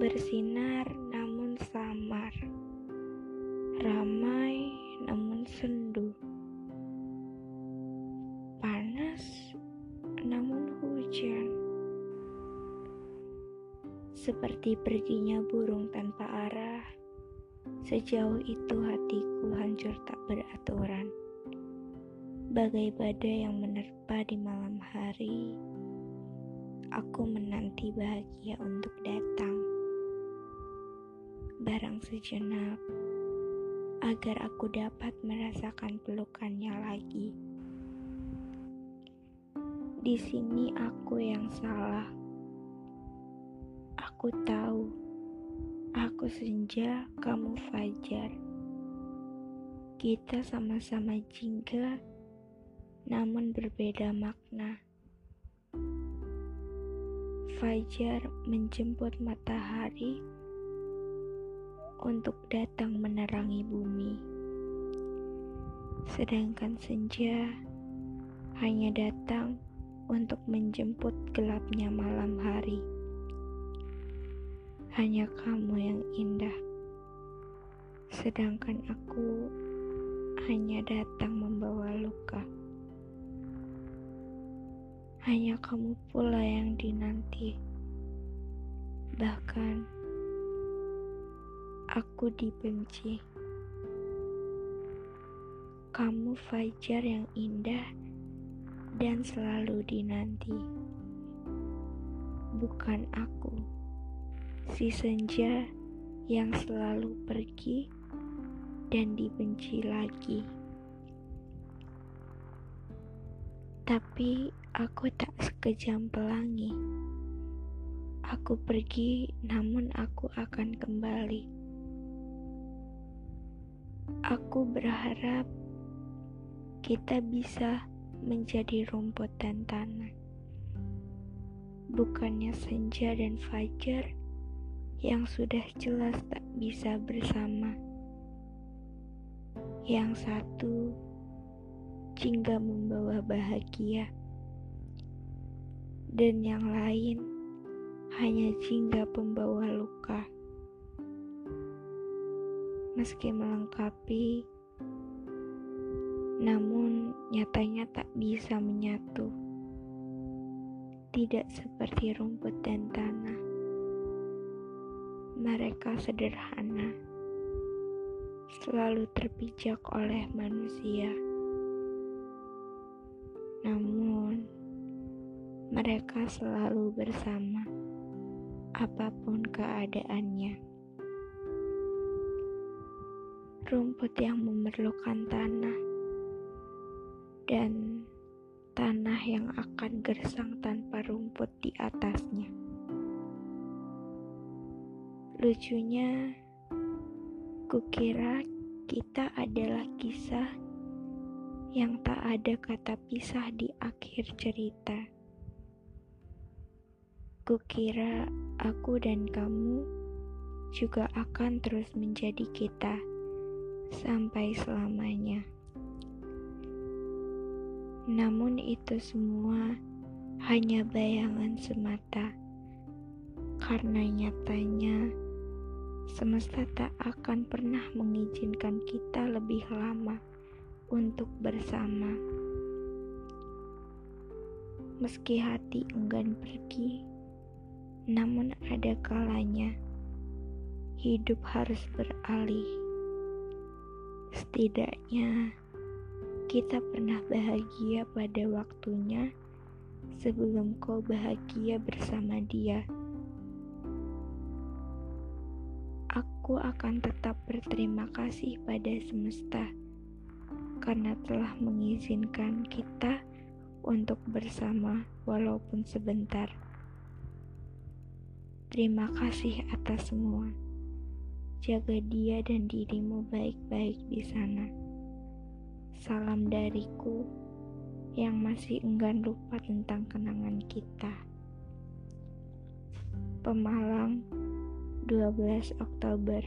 Bersinar namun samar, ramai namun sendu, panas namun hujan. Seperti perginya burung tanpa arah, sejauh itu hatiku hancur tak beraturan. Bagai badai yang menerpa di malam hari, aku menanti bahagia untuk datang. Barang sejenak, agar aku dapat merasakan pelukannya lagi. Di sini aku yang salah. Aku tahu, aku senja, kamu fajar. Kita sama-sama jingga, namun berbeda makna. Fajar menjemput matahari untuk datang menerangi bumi, sedangkan senja hanya datang untuk menjemput gelapnya malam hari. Hanya kamu yang indah, sedangkan aku hanya datang membawa luka. Hanya kamu pula yang dinanti. Bahkan aku dibenci. Kamu fajar yang indah dan selalu dinanti. Bukan aku, si senja yang selalu pergi dan dibenci lagi. Tapi aku tak sekejam pelangi. Aku pergi, namun aku akan kembali. Aku berharap kita bisa menjadi rumput dan tanah, bukannya senja dan fajar yang sudah jelas tak bisa bersama. Yang satu jingga membawa bahagia, dan yang lain hanya jingga pembawa luka. Meski melengkapi, namun nyatanya tak bisa menyatu. Tidak seperti rumput dan tanah, mereka sederhana, selalu terpijak oleh manusia. Namun, mereka selalu bersama, apa pun keadaannya. Rumput yang memerlukan tanah, dan tanah yang akan gersang tanpa rumput di atasnya. Lucunya, kukira kita adalah kisah yang tak ada kata pisah di akhir cerita. Kukira aku dan kamu juga akan terus menjadi kita sampai selamanya. Namun, itu semua hanya bayangan semata, karena nyatanya semesta tak akan pernah mengizinkan kita lebih lama untuk bersama. Meski hati enggan pergi, namun ada kalanya hidup harus beralih. Setidaknya kita pernah bahagia pada waktunya sebelum kau bahagia bersama dia. Aku akan tetap berterima kasih pada semesta karena telah mengizinkan kita untuk bersama walaupun sebentar. Terima kasih atas semua. Jaga dia dan dirimu baik-baik di sana. Salam dariku yang masih enggan lupa tentang kenangan kita. Pemalang 12 Oktober